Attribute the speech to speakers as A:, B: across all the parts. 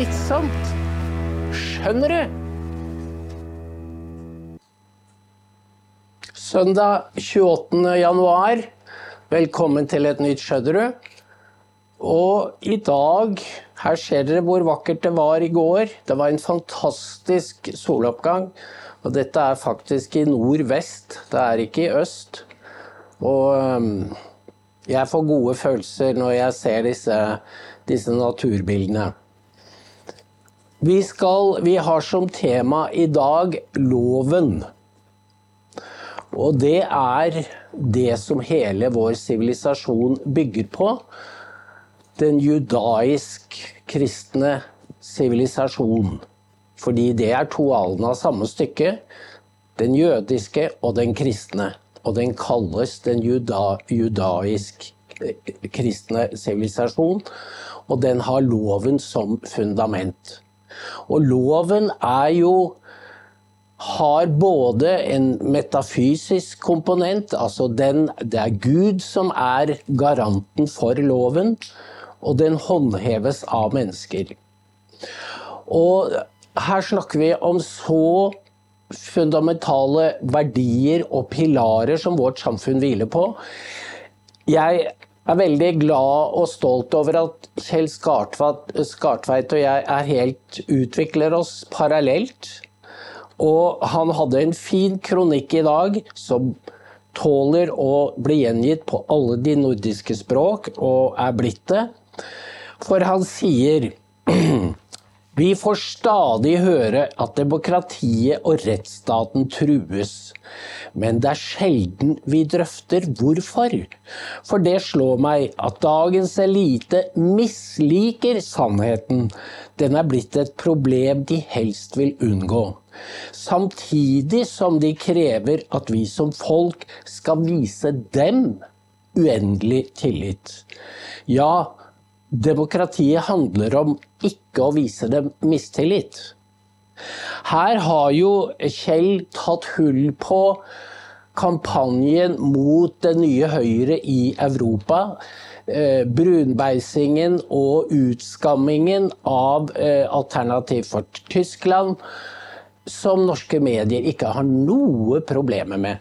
A: smittsomt. Skjønner du? Søndag 28. januar. Velkommen til et nytt Skjødderud. Og i dag Her ser dere hvor vakkert det var i går. Det var en fantastisk soloppgang. Og dette er faktisk i nordvest, det er ikke i øst. Og um, jeg får gode følelser når jeg ser disse, disse naturbildene. Vi, skal, vi har som tema i dag loven. Og det er det som hele vår sivilisasjon bygger på. Den judaisk-kristne sivilisasjon. Fordi det er to alene av samme stykke. Den jødiske og den kristne og den kalles den juda, judaisk-kristne sivilisasjon. Og den har loven som fundament. Og loven er jo har både en metafysisk komponent, altså den, det er Gud som er garanten for loven, og den håndheves av mennesker. Og her snakker vi om så fundamentale verdier og pilarer som vårt samfunn hviler på. Jeg er veldig glad og stolt over at Kjell Skartveit og jeg er helt utvikler oss parallelt. Og han hadde en fin kronikk i dag som tåler å bli gjengitt på alle de nordiske språk, og er blitt det. For han sier Vi får stadig høre at demokratiet og rettsstaten trues. Men det er sjelden vi drøfter hvorfor. For det slår meg at dagens elite misliker sannheten. Den er blitt et problem de helst vil unngå. Samtidig som de krever at vi som folk skal vise dem uendelig tillit. Ja, Demokratiet handler om ikke å vise dem mistillit. Her har jo Kjell tatt hull på kampanjen mot det nye Høyre i Europa. Eh, brunbeisingen og utskammingen av eh, Alternativ for Tyskland, som norske medier ikke har noe problemer med.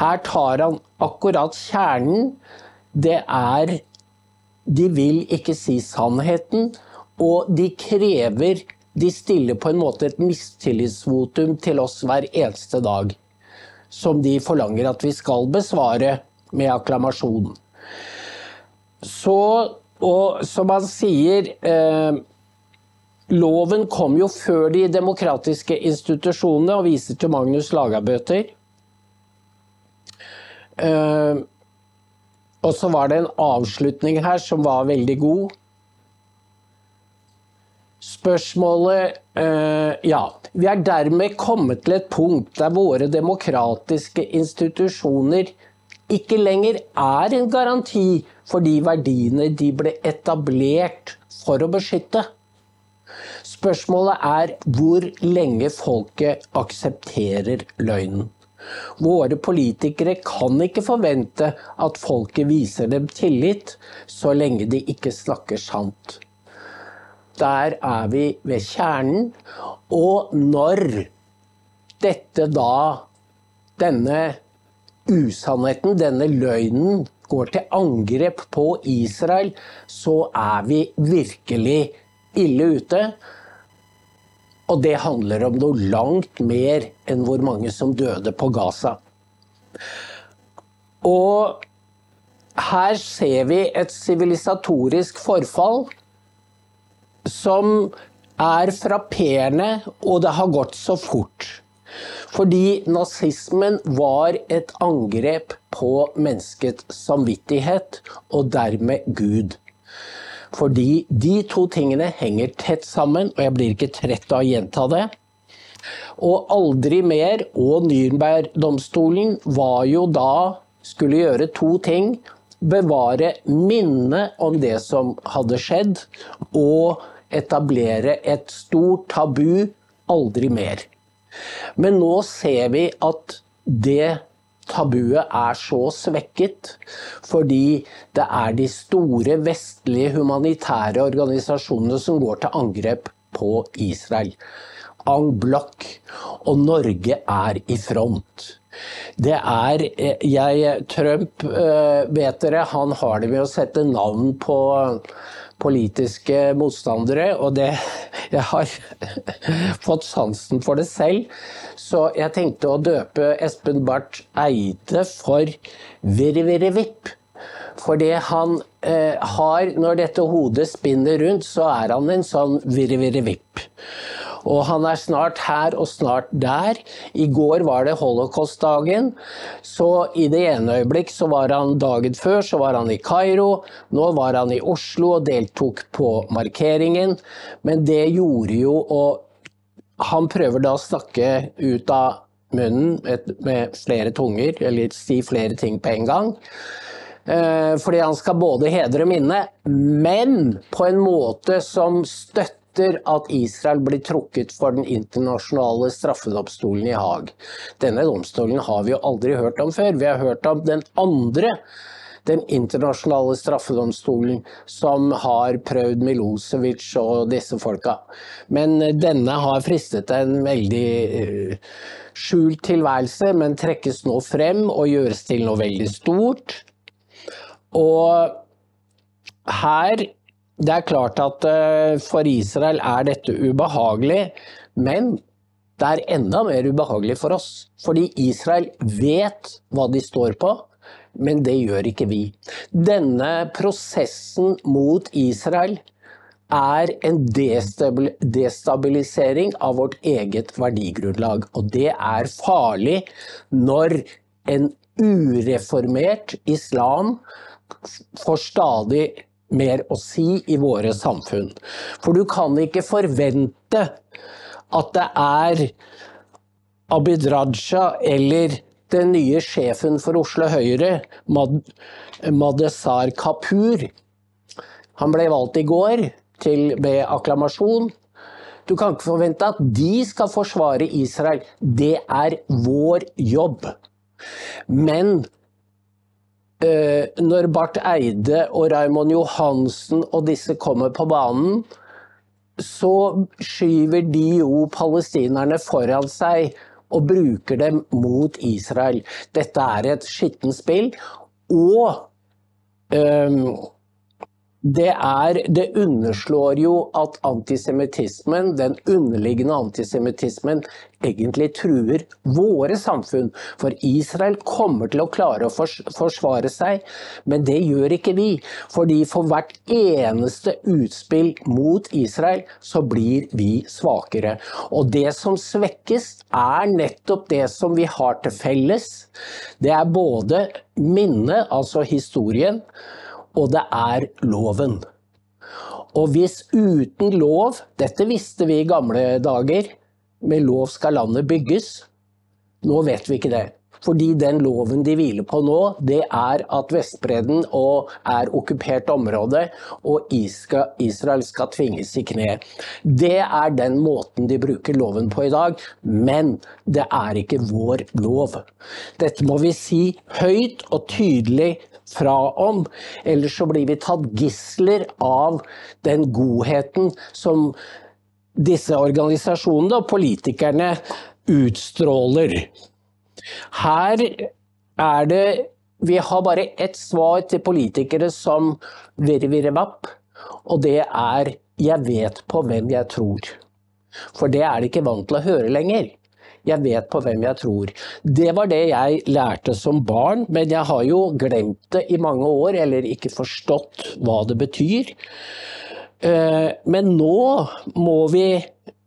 A: Her tar han akkurat kjernen. Det er de vil ikke si sannheten, og de krever De stiller på en måte et mistillitsvotum til oss hver eneste dag. Som de forlanger at vi skal besvare med akklamasjon. Så, og som han sier eh, Loven kom jo før de demokratiske institusjonene, og viser til Magnus Lagabøter. Eh, og så var det en avslutning her som var veldig god. Spørsmålet øh, Ja. Vi er dermed kommet til et punkt der våre demokratiske institusjoner ikke lenger er en garanti for de verdiene de ble etablert for å beskytte. Spørsmålet er hvor lenge folket aksepterer løgnen. Våre politikere kan ikke forvente at folket viser dem tillit, så lenge de ikke snakker sant. Der er vi ved kjernen. Og når dette da, denne usannheten, denne løgnen, går til angrep på Israel, så er vi virkelig ille ute. Og det handler om noe langt mer enn hvor mange som døde på Gaza. Og her ser vi et sivilisatorisk forfall som er frapperende, og det har gått så fort. Fordi nazismen var et angrep på menneskets samvittighet, og dermed Gud. Fordi de to tingene henger tett sammen, og jeg blir ikke trett av å gjenta det. Og aldri mer, og Nürnberg-domstolen var jo da skulle gjøre to ting. Bevare minnet om det som hadde skjedd, og etablere et stort tabu aldri mer. Men nå ser vi at det tabuet er så svekket fordi det er de store vestlige humanitære organisasjonene som går til angrep på Israel. En bloc. Og Norge er i front. Det er jeg, Trump, vet dere, han har det med å sette navn på politiske motstandere, og det Jeg har fått sansen for det selv, så jeg tenkte å døpe Espen Barth Eide for Virre-virre-vipp. For det han eh, har Når dette hodet spinner rundt, så er han en sånn virre-virre-vipp. Og han er snart her og snart der. I går var det holocaustdagen. Så i det ene øyeblikk så var han dagen før så var han i Kairo. Nå var han i Oslo og deltok på markeringen. Men det gjorde jo og Han prøver da å snakke ut av munnen med flere tunger, eller si flere ting på en gang. Eh, fordi han skal både hedre minnet, men på en måte som støtter etter at Israel blir trukket for den internasjonale straffedomstolen i Haag. Denne domstolen har vi jo aldri hørt om før. Vi har hørt om den andre den internasjonale straffedomstolen som har prøvd Milosevic og disse folka. Men denne har fristet en veldig eh, skjult tilværelse, men trekkes nå frem og gjøres til noe veldig stort. Og her det er klart at eh, for Israel er dette ubehagelig, men det er enda mer ubehagelig for oss. Fordi Israel vet hva de står på, men det gjør ikke vi. Denne prosessen mot Israel er en destabilisering av vårt eget verdigrunnlag. Og det er farlig når en ureformert islam får stadig mer å si i våre samfunn. For du kan ikke forvente at det er Abid Raja eller den nye sjefen for Oslo Høyre, Mad Madesar Kapur. Han ble valgt i går til, med akklamasjon. Du kan ikke forvente at de skal forsvare Israel. Det er vår jobb. Men når Barth Eide og Raymond Johansen og disse kommer på banen, så skyver de jo palestinerne foran seg og bruker dem mot Israel. Dette er et skittent spill. Og um, det, er, det underslår jo at antisemittismen, den underliggende antisemittismen, egentlig truer våre samfunn. For Israel kommer til å klare å forsvare seg, men det gjør ikke vi. Fordi for hvert eneste utspill mot Israel, så blir vi svakere. Og det som svekkes, er nettopp det som vi har til felles. Det er både minnet, altså historien, og det er loven. Og hvis uten lov Dette visste vi i gamle dager. Med lov skal landet bygges. Nå vet vi ikke det. Fordi den loven de hviler på nå, det er at Vestbredden er okkupert område, og Israel skal tvinges i kne. Det er den måten de bruker loven på i dag, men det er ikke vår lov. Dette må vi si høyt og tydelig fra om, ellers så blir vi tatt gisler av den godheten som disse organisasjonene og politikerne utstråler. Her er det Vi har bare ett svar til politikere som virrevirrevapp, og det er 'jeg vet på hvem jeg tror'. For det er de ikke vant til å høre lenger. Jeg vet på hvem jeg tror. Det var det jeg lærte som barn, men jeg har jo glemt det i mange år, eller ikke forstått hva det betyr. Eh, men nå må vi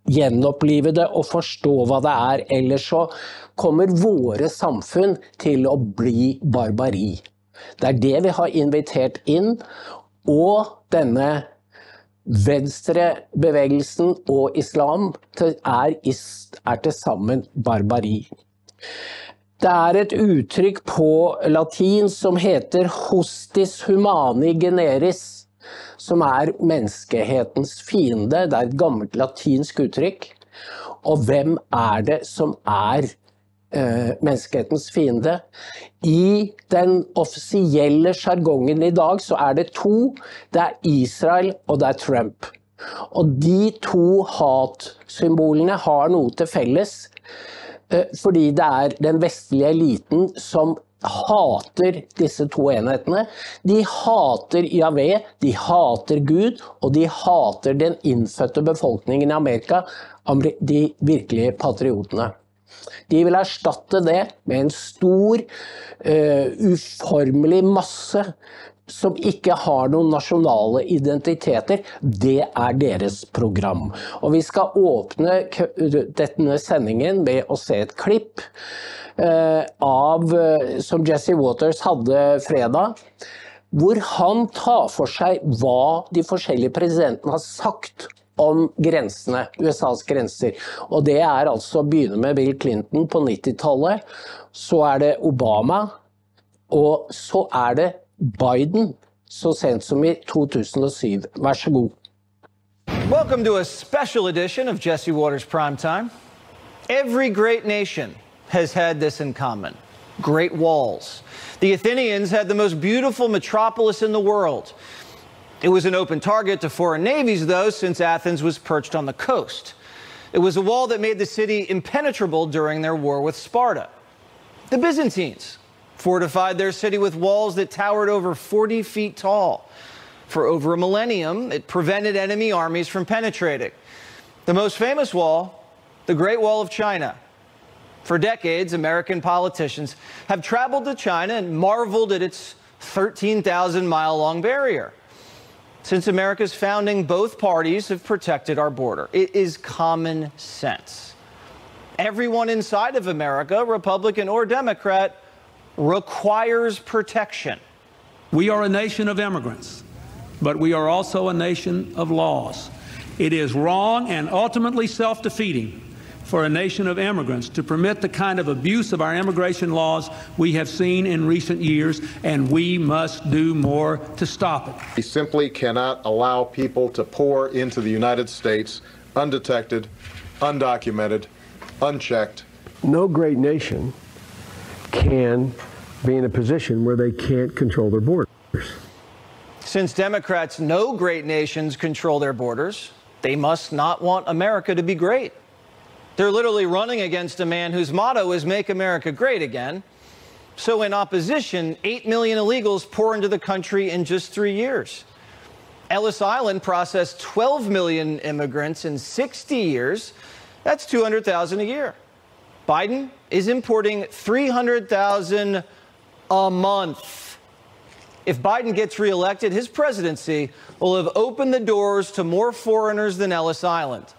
A: gjenopplive det og forstå hva det er, ellers så kommer våre samfunn til å bli barbari. Det er det vi har invitert inn, og denne Venstrebevegelsen og islam er, er til sammen barbari. Det er et uttrykk på latin som heter 'hostis humani generis', som er menneskehetens fiende. Det er et gammelt latinsk uttrykk. Og hvem er det som er Eh, menneskehetens fiende. I den offisielle sjargongen i dag så er det to. Det er Israel og det er Trump. Og de to hatsymbolene har noe til felles. Eh, fordi det er den vestlige eliten som hater disse to enhetene. De hater Javé, de hater Gud, og de hater den innfødte befolkningen i Amerika, de virkelige patriotene. De vil erstatte det med en stor, uh, uformelig masse som ikke har noen nasjonale identiteter. Det er deres program. Og vi skal åpne denne sendingen med å se et klipp uh, av, uh, som Jesse Waters hadde fredag. Hvor han tar for seg hva de forskjellige presidentene har sagt om grensene, USAs grenser. Og det er altså å begynne med Bill Clinton på 90-tallet. Så er det Obama. Og så er det Biden så sent som i 2007. Vær så god.
B: Welcome to a special edition of Jesse Waters Primetime. Every great nation has had this in common great walls. The Athenians had the most beautiful metropolis in the world. It was an open target to foreign navies, though, since Athens was perched on the coast. It was a wall that made the city impenetrable during their war with Sparta. The Byzantines fortified their city with walls that towered over 40 feet tall. For over a millennium, it prevented enemy armies from penetrating. The most famous wall, the Great Wall of China. For decades, American politicians have traveled to China and marveled at its 13,000 mile long barrier. Since America's founding, both parties have protected our border. It is common sense. Everyone inside of America, Republican or Democrat, requires protection.
C: We are a nation of immigrants, but we are also a nation of laws. It is wrong and ultimately self defeating for a nation of immigrants to permit the kind of abuse of our immigration laws we have seen in recent years, and we must do more to stop it.
D: We simply cannot allow people to pour into the United States undetected, undocumented, unchecked.
E: No great nation can be in a position where they can't control their borders.
B: Since Democrats know great nations control their borders, they must not want America to be great. They're literally running against a man whose motto is Make America Great Again. So, in opposition, 8 million illegals pour into the country in just three years. Ellis Island processed 12 million immigrants in 60 years. That's 200,000 a year. Biden is importing 300,000 a month. If Biden gets reelected, his presidency will have opened the doors to more foreigners than Ellis Island.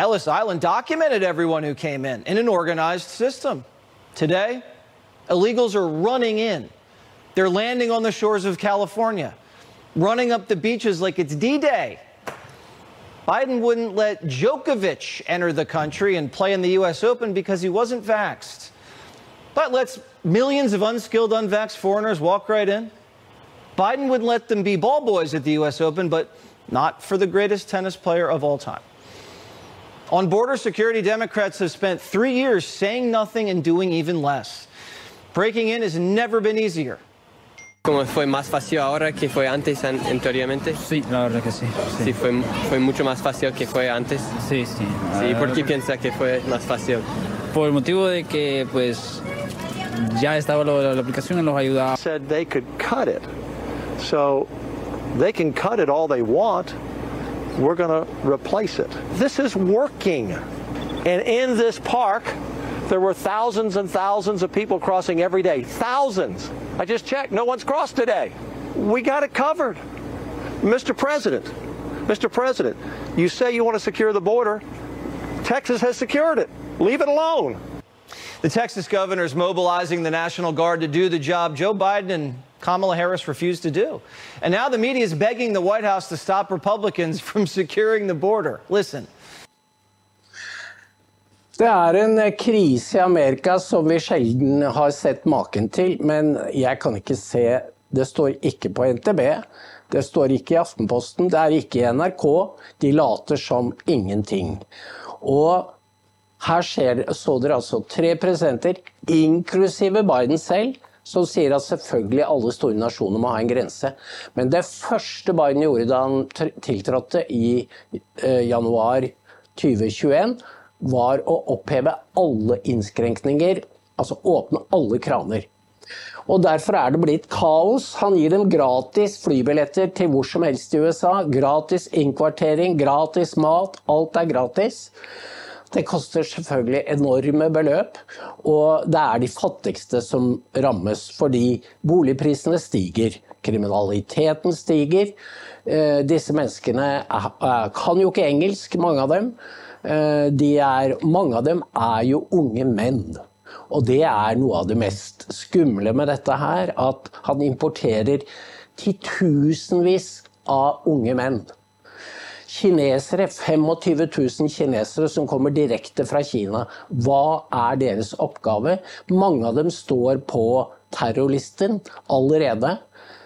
B: Ellis Island documented everyone who came in in an organized system. Today, illegals are running in. They're landing on the shores of California, running up the beaches like it's D Day. Biden wouldn't let Djokovic enter the country and play in the U.S. Open because he wasn't vaxxed, but lets millions of unskilled, unvaxxed foreigners walk right in. Biden would let them be ball boys at the U.S. Open, but not for the greatest tennis player of all time. On border security, Democrats have spent three years saying nothing and doing even less. Breaking in has never been easier.
F: ¿Cómo fue más fácil ahora que fue antes an anteriormente?
G: Sí, la verdad que sí.
F: Sí, sí fue, fue, mucho más fácil que fue antes.
G: Sí, sí.
F: Sí, ¿por qué piensa que fue más fácil?
G: Por el motivo de que, pues, ya estaba lo, la aplicación y los ayudaba.
H: Said they could cut it, so they can cut it all they want. We're going to replace it. This is working. And in this park, there were thousands and thousands of people crossing every day. Thousands. I just checked. No one's crossed today. We got it covered. Mr. President, Mr. President, you say you want to secure the border. Texas has secured it. Leave it alone.
B: The Texas governor is mobilizing the National Guard to do the job Joe Biden and Kamala Harris refused to do. And now the media is begging the White House to stop Republicans from securing the border. Listen.
A: Det er en krise i Amerika som vi sjelden har sett maken til, men jeg kan ikke se Det står ikke på NTB, det står ikke i Aftenposten, det er ikke i NRK. De later som ingenting. Og her skjer, så dere altså tre presidenter, inklusive Biden selv, som sier at selvfølgelig alle store nasjoner må ha en grense. Men det første Biden gjorde da han tiltrådte i eh, januar 2021, var å oppheve alle innskrenkninger, altså åpne alle kraner. Og Derfor er det blitt kaos. Han gir dem gratis flybilletter til hvor som helst i USA. Gratis innkvartering, gratis mat. Alt er gratis. Det koster selvfølgelig enorme beløp, og det er de fattigste som rammes fordi boligprisene stiger. Kriminaliteten stiger. Eh, disse menneskene kan jo ikke engelsk, mange av dem. Eh, er, mange av dem er jo unge menn. Og det er noe av det mest skumle med dette her, at han importerer titusenvis av unge menn kinesere, 25 000 kinesere som kommer direkte fra Kina. Hva er deres oppgave? Mange av dem står på terrorlisten allerede,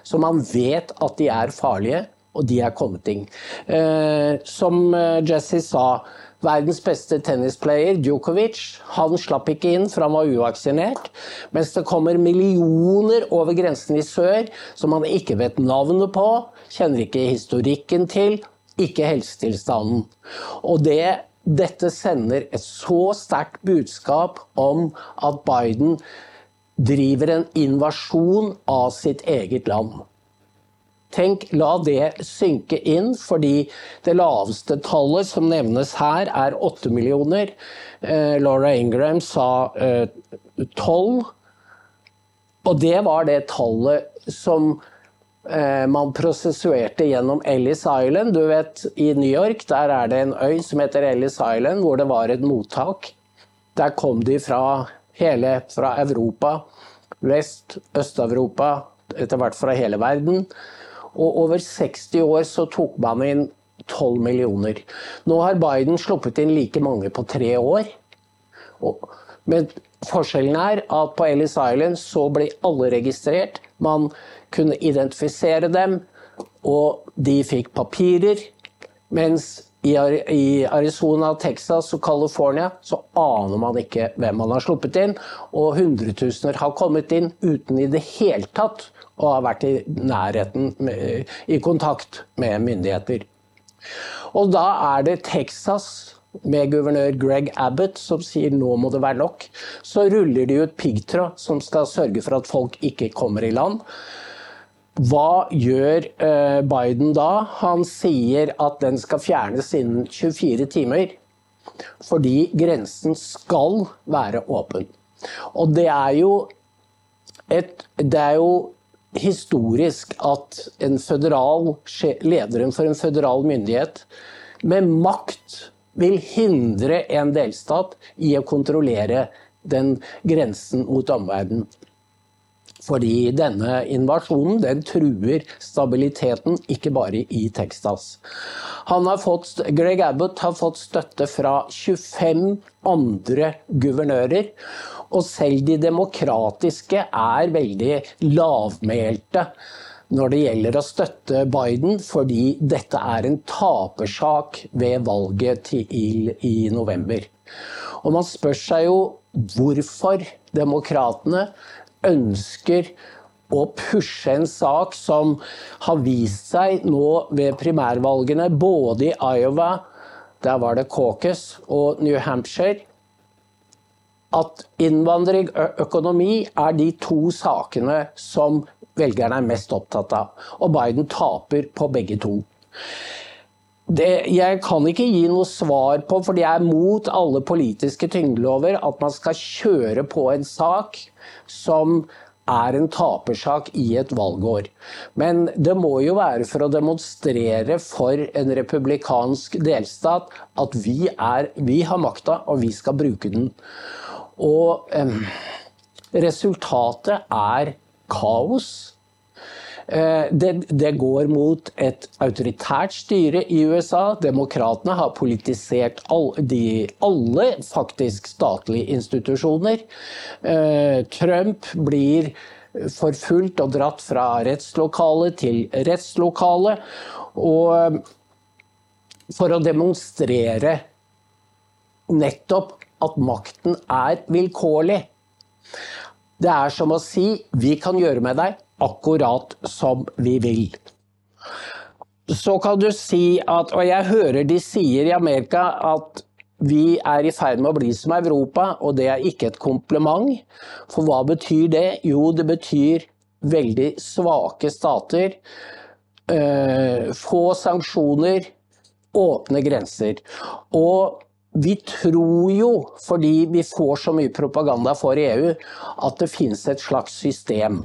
A: så man vet at de er farlige, og de er kommet inn. Eh, som eh, Jesse sa, verdens beste tennisplayer, Djokovic, han slapp ikke inn, for han var uvaksinert. Mens det kommer millioner over grensen i sør som han ikke vet navnet på, kjenner ikke historikken til, ikke helsetilstanden. Og det, dette sender et så sterkt budskap om at Biden driver en invasjon av sitt eget land. Tenk, La det synke inn, fordi det laveste tallet som nevnes her, er 8 millioner. Eh, Laura Ingram sa eh, 12. Og det var det tallet som man prosessuerte gjennom Ellis Island. Du vet, I New York der er det en øy som heter Ellis Island, hvor det var et mottak. Der kom de fra hele fra Europa, Vest-, Øst-Europa, etter hvert fra hele verden. Og over 60 år så tok man inn 12 millioner. Nå har Biden sluppet inn like mange på tre år. Men forskjellen er at på Ellis Island så ble alle registrert. Man kunne identifisere dem, og de fikk papirer. Mens i Arizona, Texas og California så aner man ikke hvem man har sluppet inn. Og hundretusener har kommet inn uten i det hele tatt å ha vært i nærheten, med, i kontakt med myndigheter. Og da er det Texas med guvernør Greg Abbott som sier nå må det være nok. Så ruller de ut piggtråd som skal sørge for at folk ikke kommer i land. Hva gjør eh, Biden da? Han sier at den skal fjernes innen 24 timer. Fordi grensen skal være åpen. Og det er jo, et, det er jo historisk at en føderal, lederen for en føderal myndighet med makt vil hindre en delstat i å kontrollere den grensen mot omverdenen. Fordi denne invasjonen den truer stabiliteten, ikke bare i Texas. Fått, Greg Abbott har fått støtte fra 25 andre guvernører. Og selv de demokratiske er veldig lavmælte når det gjelder å støtte Biden, fordi dette er en tapersak ved valget til, i november. Og man spør seg jo hvorfor demokratene ønsker å pushe en sak som har vist seg nå ved primærvalgene, både i Iowa, der var det caucus, og New Hampshire, at innvandring og økonomi er de to sakene som velgerne er mest opptatt av. Og Biden taper på begge to. Det, jeg kan ikke gi noe svar på, for det er mot alle politiske tyngdelover, at man skal kjøre på en sak som er en tapersak i et valgår. Men det må jo være for å demonstrere for en republikansk delstat at vi, er, vi har makta, og vi skal bruke den. Og eh, resultatet er kaos. Eh, det, det, går mot et autoritært styre i USA. Demokratene har politisert alle, de, alle faktisk statlige institusjoner. Eh, Trump blir forfulgt og dratt fra rettslokale til rettslokale. Og eh, for å demonstrere nettopp at makten er vilkårlig. Det er som å si vi kan gjøre med deg akkurat som vi vil. Så kan du si at, og jeg hører de sier i Amerika at vi er i ferd med å bli som Europa, og det er ikke et kompliment. For hva betyr det? Jo, det betyr veldig svake stater, øh, få sanksjoner, åpne grenser. Og vi tror jo, fordi vi får så mye propaganda for EU, at det finnes et slags system.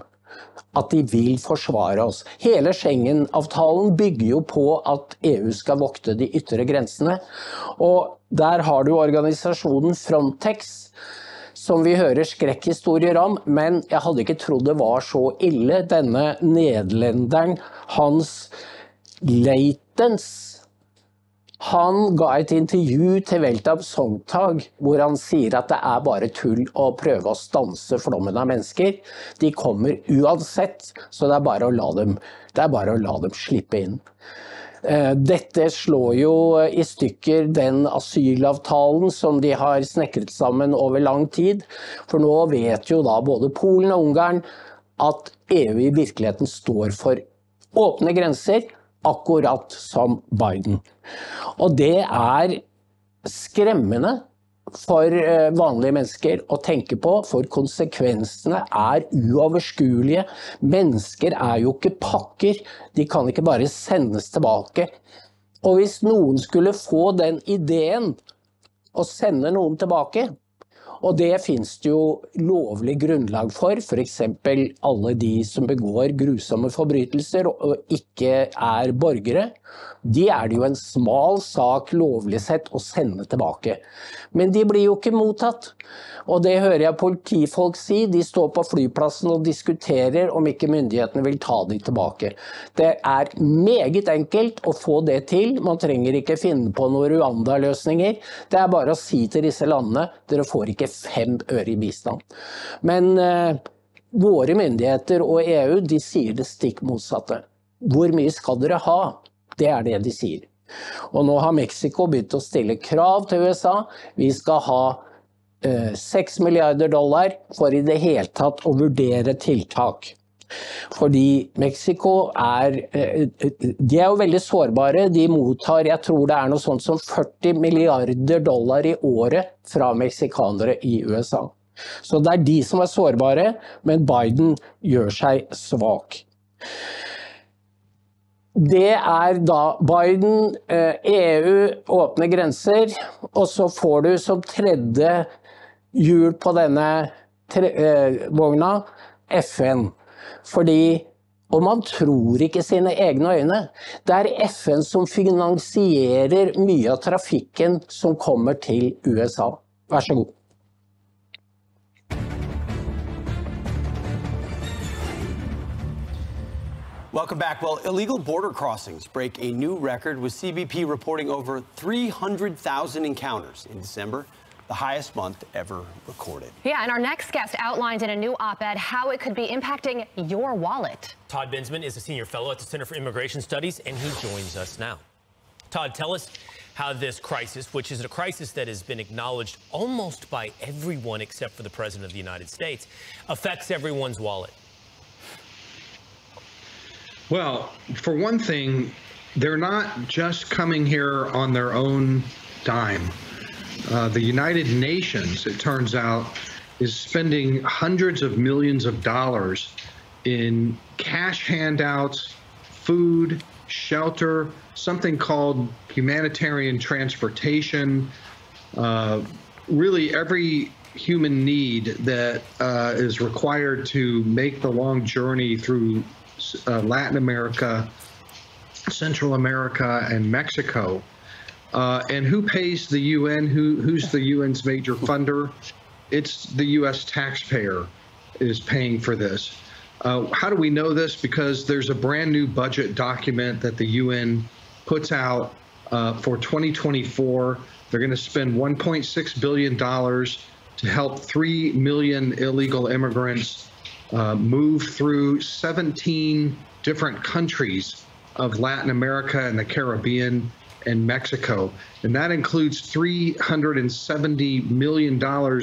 A: At de vil forsvare oss. Hele Schengen-avtalen bygger jo på at EU skal vokte de ytre grensene. Og der har du organisasjonen Frontex, som vi hører skrekkhistorier om, men jeg hadde ikke trodd det var så ille. Denne nederlenderen, Hans Leitens, han ga et intervju til Weltab Songtag hvor han sier at det er bare tull å prøve å stanse flommen av mennesker. De kommer uansett, så det er bare å la dem, å la dem slippe inn. Eh, dette slår jo i stykker den asylavtalen som de har snekret sammen over lang tid. For nå vet jo da både Polen og Ungarn at EU i virkeligheten står for åpne grenser, akkurat som Biden. Og det er skremmende for eh, vanlige mennesker å tenke på, for konsekvensene er uoverskuelige. Mennesker er jo ikke pakker, de kan ikke bare sendes tilbake. Og hvis noen skulle få den ideen å sende noen tilbake, og det finnes det jo lovlig grunnlag for, f.eks. alle de som begår grusomme forbrytelser og ikke er borgere. De er det jo en smal sak lovlig sett å sende tilbake. Men de blir jo ikke mottatt. Og det hører jeg politifolk si. De står på flyplassen og diskuterer om ikke myndighetene vil ta de tilbake. Det er meget enkelt å få det til. Man trenger ikke finne på noen Rwanda-løsninger. Det er bare å si til disse landene dere får ikke fem øre i bistand. Men eh, våre myndigheter og EU de sier det stikk motsatte. Hvor mye skal dere ha? Det er det de sier. Og nå har Mexico begynt å stille krav til USA. Vi skal ha 6 eh, milliarder dollar for i det hele tatt å vurdere tiltak. Fordi Mexico er eh, De er jo veldig sårbare. De mottar jeg tror det er noe sånt som 40 milliarder dollar i året fra meksikanere i USA. Så det er de som er sårbare, men Biden gjør seg svak. Det er da Biden, EU, eh, e åpne grenser, og så får du som tredje hjul på denne eh, vogna FN. Fordi og man tror ikke sine egne øyne. Det er FN som finansierer mye av trafikken som kommer til USA. Vær så god.
I: Welcome back. Well, illegal border crossings break a new record with CBP reporting over 300,000 encounters in December the highest month ever recorded.
J: Yeah, and our next guest outlined in a new op-ed how it could be impacting your wallet.
K: Todd Bensman is a senior fellow at the Center for Immigration Studies, and he joins us now. Todd, tell us how this crisis, which is a crisis that has been acknowledged almost by everyone except for the President of the United States, affects everyone's wallet.
L: Well, for one thing, they're not just coming here on their own dime. Uh, the United Nations, it turns out, is spending hundreds of millions of dollars in cash handouts, food, shelter, something called humanitarian transportation, uh, really every human need that uh, is required to make the long journey through uh, Latin America, Central America, and Mexico. Uh, and who pays the UN? Who who's the UN's major funder? It's the U.S. taxpayer is paying for this. Uh, how do we know this? Because there's a brand new budget document that the UN puts out uh, for 2024. They're going to spend 1.6 billion dollars to help 3 million illegal immigrants uh, move through 17 different countries of Latin America and the Caribbean and Mexico. And that includes $370 million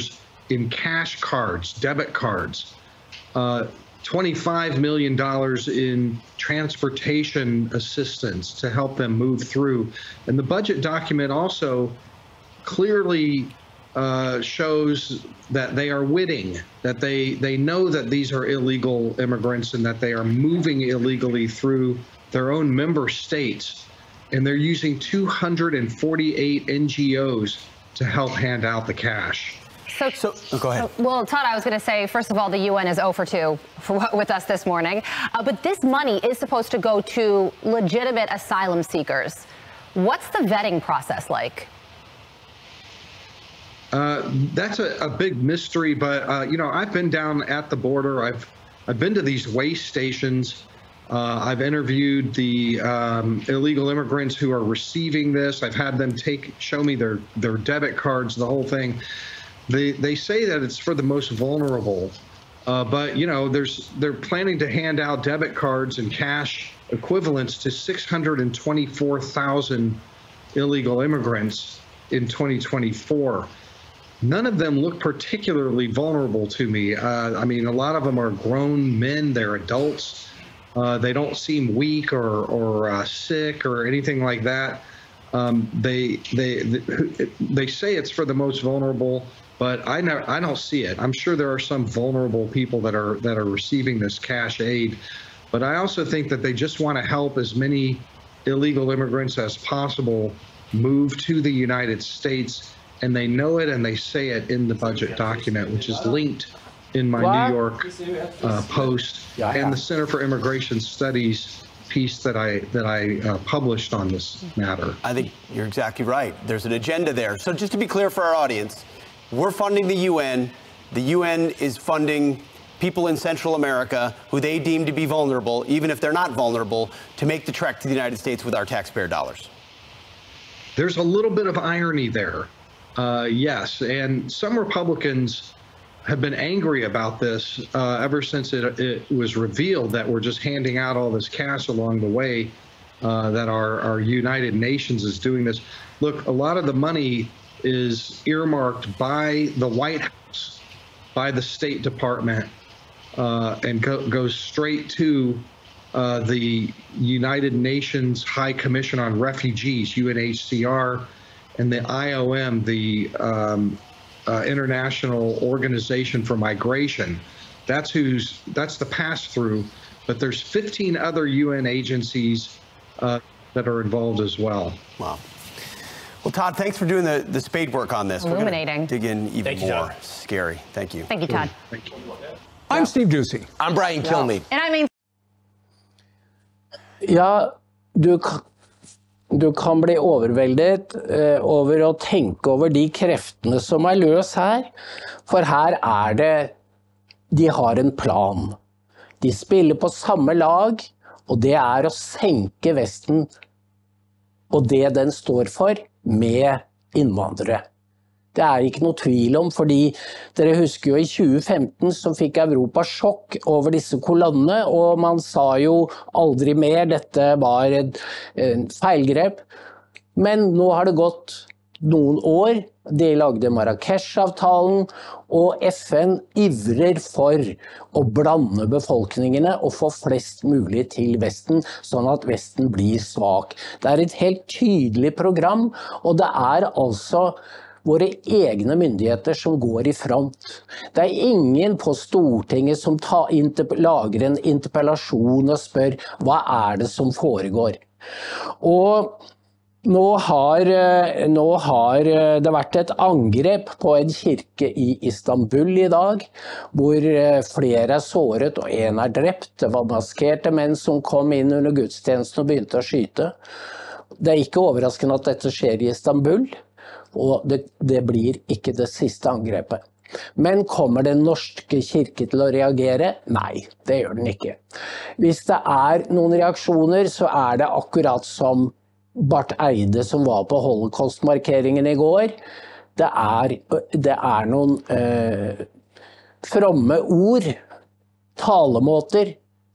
L: in cash cards, debit cards, uh, $25 million in transportation assistance to help them move through. And the budget document also clearly uh, shows that they are witting, that they, they know that these are illegal immigrants and that they are moving illegally through their own member states. And they're using 248 NGOs to help hand out the cash.
J: So,
I: so oh, go ahead.
J: well, Todd, I was going to say, first of all, the UN is 0 for 2 for, with us this morning. Uh, but this money is supposed to go to legitimate asylum seekers. What's the vetting process like?
L: Uh, that's a, a, big mystery, but uh, you know, I've been down at the border. I've I've been to these waste stations. Uh, I've interviewed the um, illegal immigrants who are receiving this. I've had them take show me their their debit cards, the whole thing. They they say that it's for the most vulnerable, uh, but you know, there's they're planning to hand out debit cards and cash equivalents to 624,000 illegal immigrants in 2024 none of them look particularly vulnerable to me. Uh, I mean, a lot of them are grown men, they're adults. Uh, they don't seem weak or, or uh, sick or anything like that. Um, they, they, they say it's for the most vulnerable, but I, know, I don't see it. I'm sure there are some vulnerable people that are, that are receiving this cash aid, but I also think that they just want to help as many illegal immigrants as possible move to the United States and they know it and they say it in the budget document, which is linked in my? New York uh, Post and the Center for Immigration Studies piece that I that I uh, published on this matter.
I: I think you're exactly right. There's an agenda there. So just to be clear for our audience, we're funding the UN. The UN is funding people in Central America who they deem to be vulnerable, even if they're not vulnerable, to make the trek to the United States with our taxpayer dollars.
L: There's a little bit of irony there. Uh, yes, and some Republicans have been angry about this uh, ever since it, it, was revealed that we're just handing out all this cash along the way, uh, that our, our United Nations is doing this. Look, a lot of the money is earmarked by the White House, by the State Department, uh, and go, goes straight to uh, the United Nations High Commission on Refugees, UNHCR and the IOM, the um, uh, International Organization for Migration. That's who's that's the pass through, but there's 15 other UN agencies uh, that are involved as well.
I: Wow. Well, Todd, thanks for doing the, the spade work on this.
J: Illuminating.
I: dig in even
K: Thank
I: more.
K: You,
I: Scary. Thank you.
J: Thank you, Todd.
L: Thank you.
M: I'm Steve Doocy.
I: I'm Brian Kilmeade.
J: And I mean.
A: Yeah, du Du kan bli overveldet eh, over å tenke over de kreftene som er løs her. For her er det De har en plan. De spiller på samme lag, og det er å senke Vesten og det den står for, med innvandrere. Det er ikke noe tvil om, fordi dere husker jo i 2015 så fikk Europa sjokk over disse kolonnene, og man sa jo aldri mer, dette var et, feilgrep. Men nå har det gått noen år. De lagde Marrakech-avtalen, og FN ivrer for å blande befolkningene og få flest mulig til Vesten, sånn at Vesten blir svak. Det er et helt tydelig program, og det er altså våre egne myndigheter som går i front. Det er ingen på Stortinget som tar, lager en interpellasjon og spør hva er det som foregår. Og nå har, nå har, det vært et angrep på en kirke i Istanbul i dag, hvor flere er såret og én er drept. Det var maskerte menn som kom inn under gudstjenesten og begynte å skyte. Det er ikke overraskende at dette skjer i Istanbul. Og det, det blir ikke det siste angrepet. Men kommer Den norske kirke til å reagere? Nei, det gjør den ikke. Hvis det er noen reaksjoner, så er det akkurat som Barth Eide som var på holocaust-markeringen i går. Det er, det er noen eh, fromme ord, talemåter,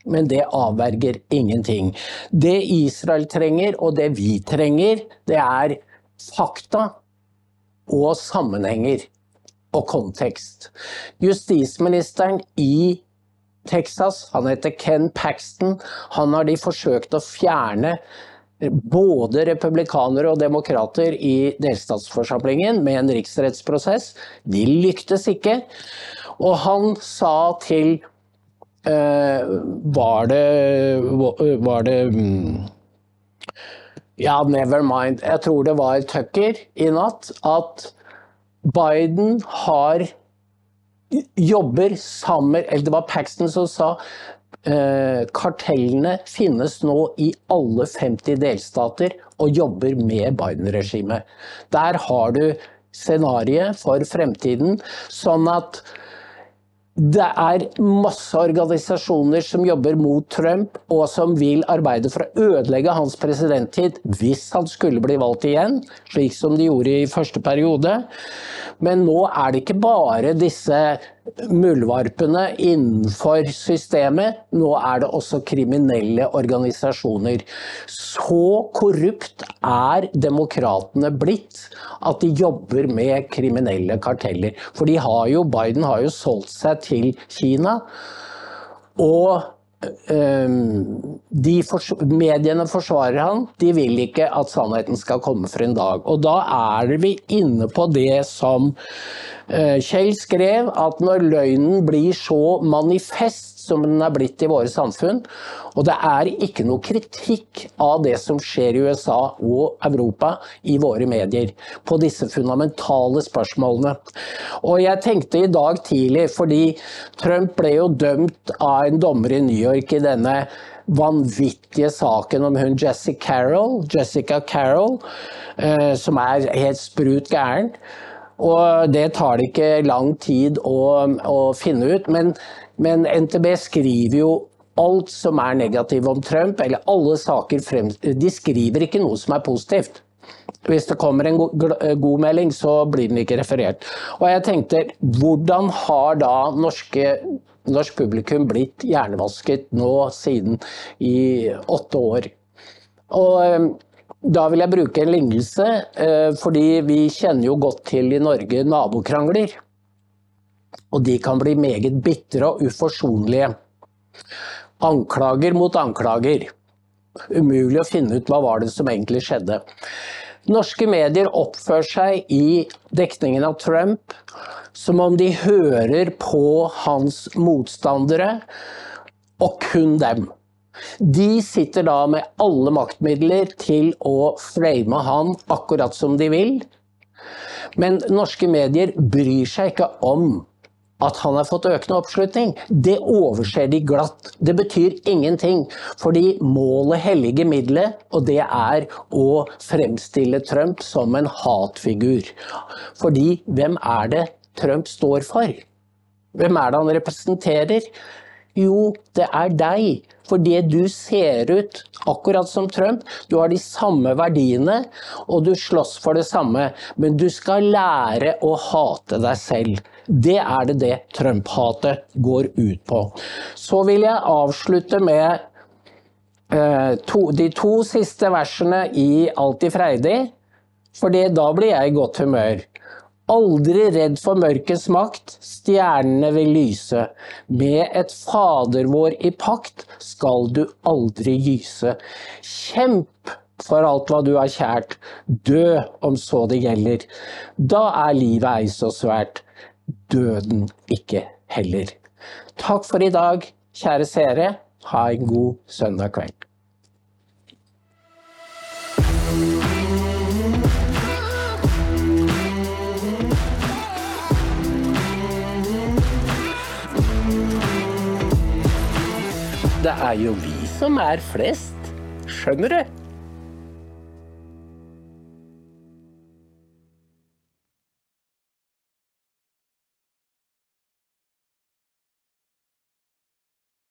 A: men det avverger ingenting. Det Israel trenger, og det vi trenger, det er fakta og sammenhenger. og kontekst. Justisministeren i Texas, han heter Ken Paxton, han har de forsøkt å fjerne både republikanere og demokrater i delstatsforsamlingen med en riksrettsprosess. De lyktes ikke. Og han sa til uh, Var det Var det um, Ja, never mind. Jeg tror det var Tucker i natt. At Biden har jobber sammen Eller det var Paxton som sa Eh, kartellene finnes nå i alle 50 delstater og jobber med Biden-regimet. Der har du scenarioet for fremtiden, sånn at det er masse organisasjoner som jobber mot Trump, og som vil arbeide for å ødelegge hans presidenttid hvis han skulle bli valgt igjen, slik som de gjorde i første periode. Men nå er det ikke bare disse muldvarpene innenfor systemet, nå er det også kriminelle organisasjoner. Så korrupt er demokratene blitt at de jobber med kriminelle karteller. For de har jo, Biden har jo solgt seg til Kina. Og Ehm, de fors mediene forsvarer han, de vil ikke at sannheten skal komme for en dag. Og da er vi inne på det som eh, Kjell skrev, at når løgnen blir så manifest som den er blitt i våre samfunn. Og det er ikke noe kritikk av det som skjer i USA og Europa i våre medier på disse fundamentale spørsmålene. Og jeg tenkte i dag tidlig, fordi Trump ble jo dømt av en dommer i New York i denne vanvittige saken om hun Jessica Carroll, Jessica Carroll eh, som er helt sprut gæren. Og det tar det ikke lang tid å, å finne ut. Men men NTB skriver jo alt som er negativt om Trump, eller alle saker frem De skriver ikke noe som er positivt. Hvis det kommer en god melding, så blir den ikke referert. Og jeg tenkte, hvordan har da norske, norsk publikum blitt hjernevasket nå siden i åtte år? Og eh, da vil jeg bruke en lignelse, eh, fordi vi kjenner jo godt til i Norge nabokrangler. Og de kan bli meget bitre og uforsonlige. Anklager mot anklager. Umulig å finne ut hva var det som egentlig skjedde. Norske medier oppfører seg i dekningen av Trump som om de hører på hans motstandere, og kun dem. De sitter da med alle maktmidler til å frame han akkurat som de vil. Men norske medier bryr seg ikke om at han har fått økende oppslutning, det overser de glatt. Det betyr ingenting, fordi målet helliger middelet, og det er å fremstille Trump som en hatfigur. Fordi hvem er det Trump står for? Hvem er det han representerer? Jo, det er deg. Fordi du ser ut akkurat som Trump. Du har de samme verdiene, og du slåss for det samme. Men du skal lære å hate deg selv. Det er det det Trump-hatet går ut på. Så vil jeg avslutte med eh, to, de to siste versene i Alltid freidig, for da blir jeg i godt humør. Aldri redd for mørkets makt, stjernene vil lyse. Med et Fader vår i pakt skal du aldri gyse. Kjemp for alt hva du har kjært, dø om så det gjelder. Da er livet ei så svært, døden ikke heller. Takk for i dag, kjære seere. Ha en god søndag kveld. Det er jo vi som er flest. Skjønner du?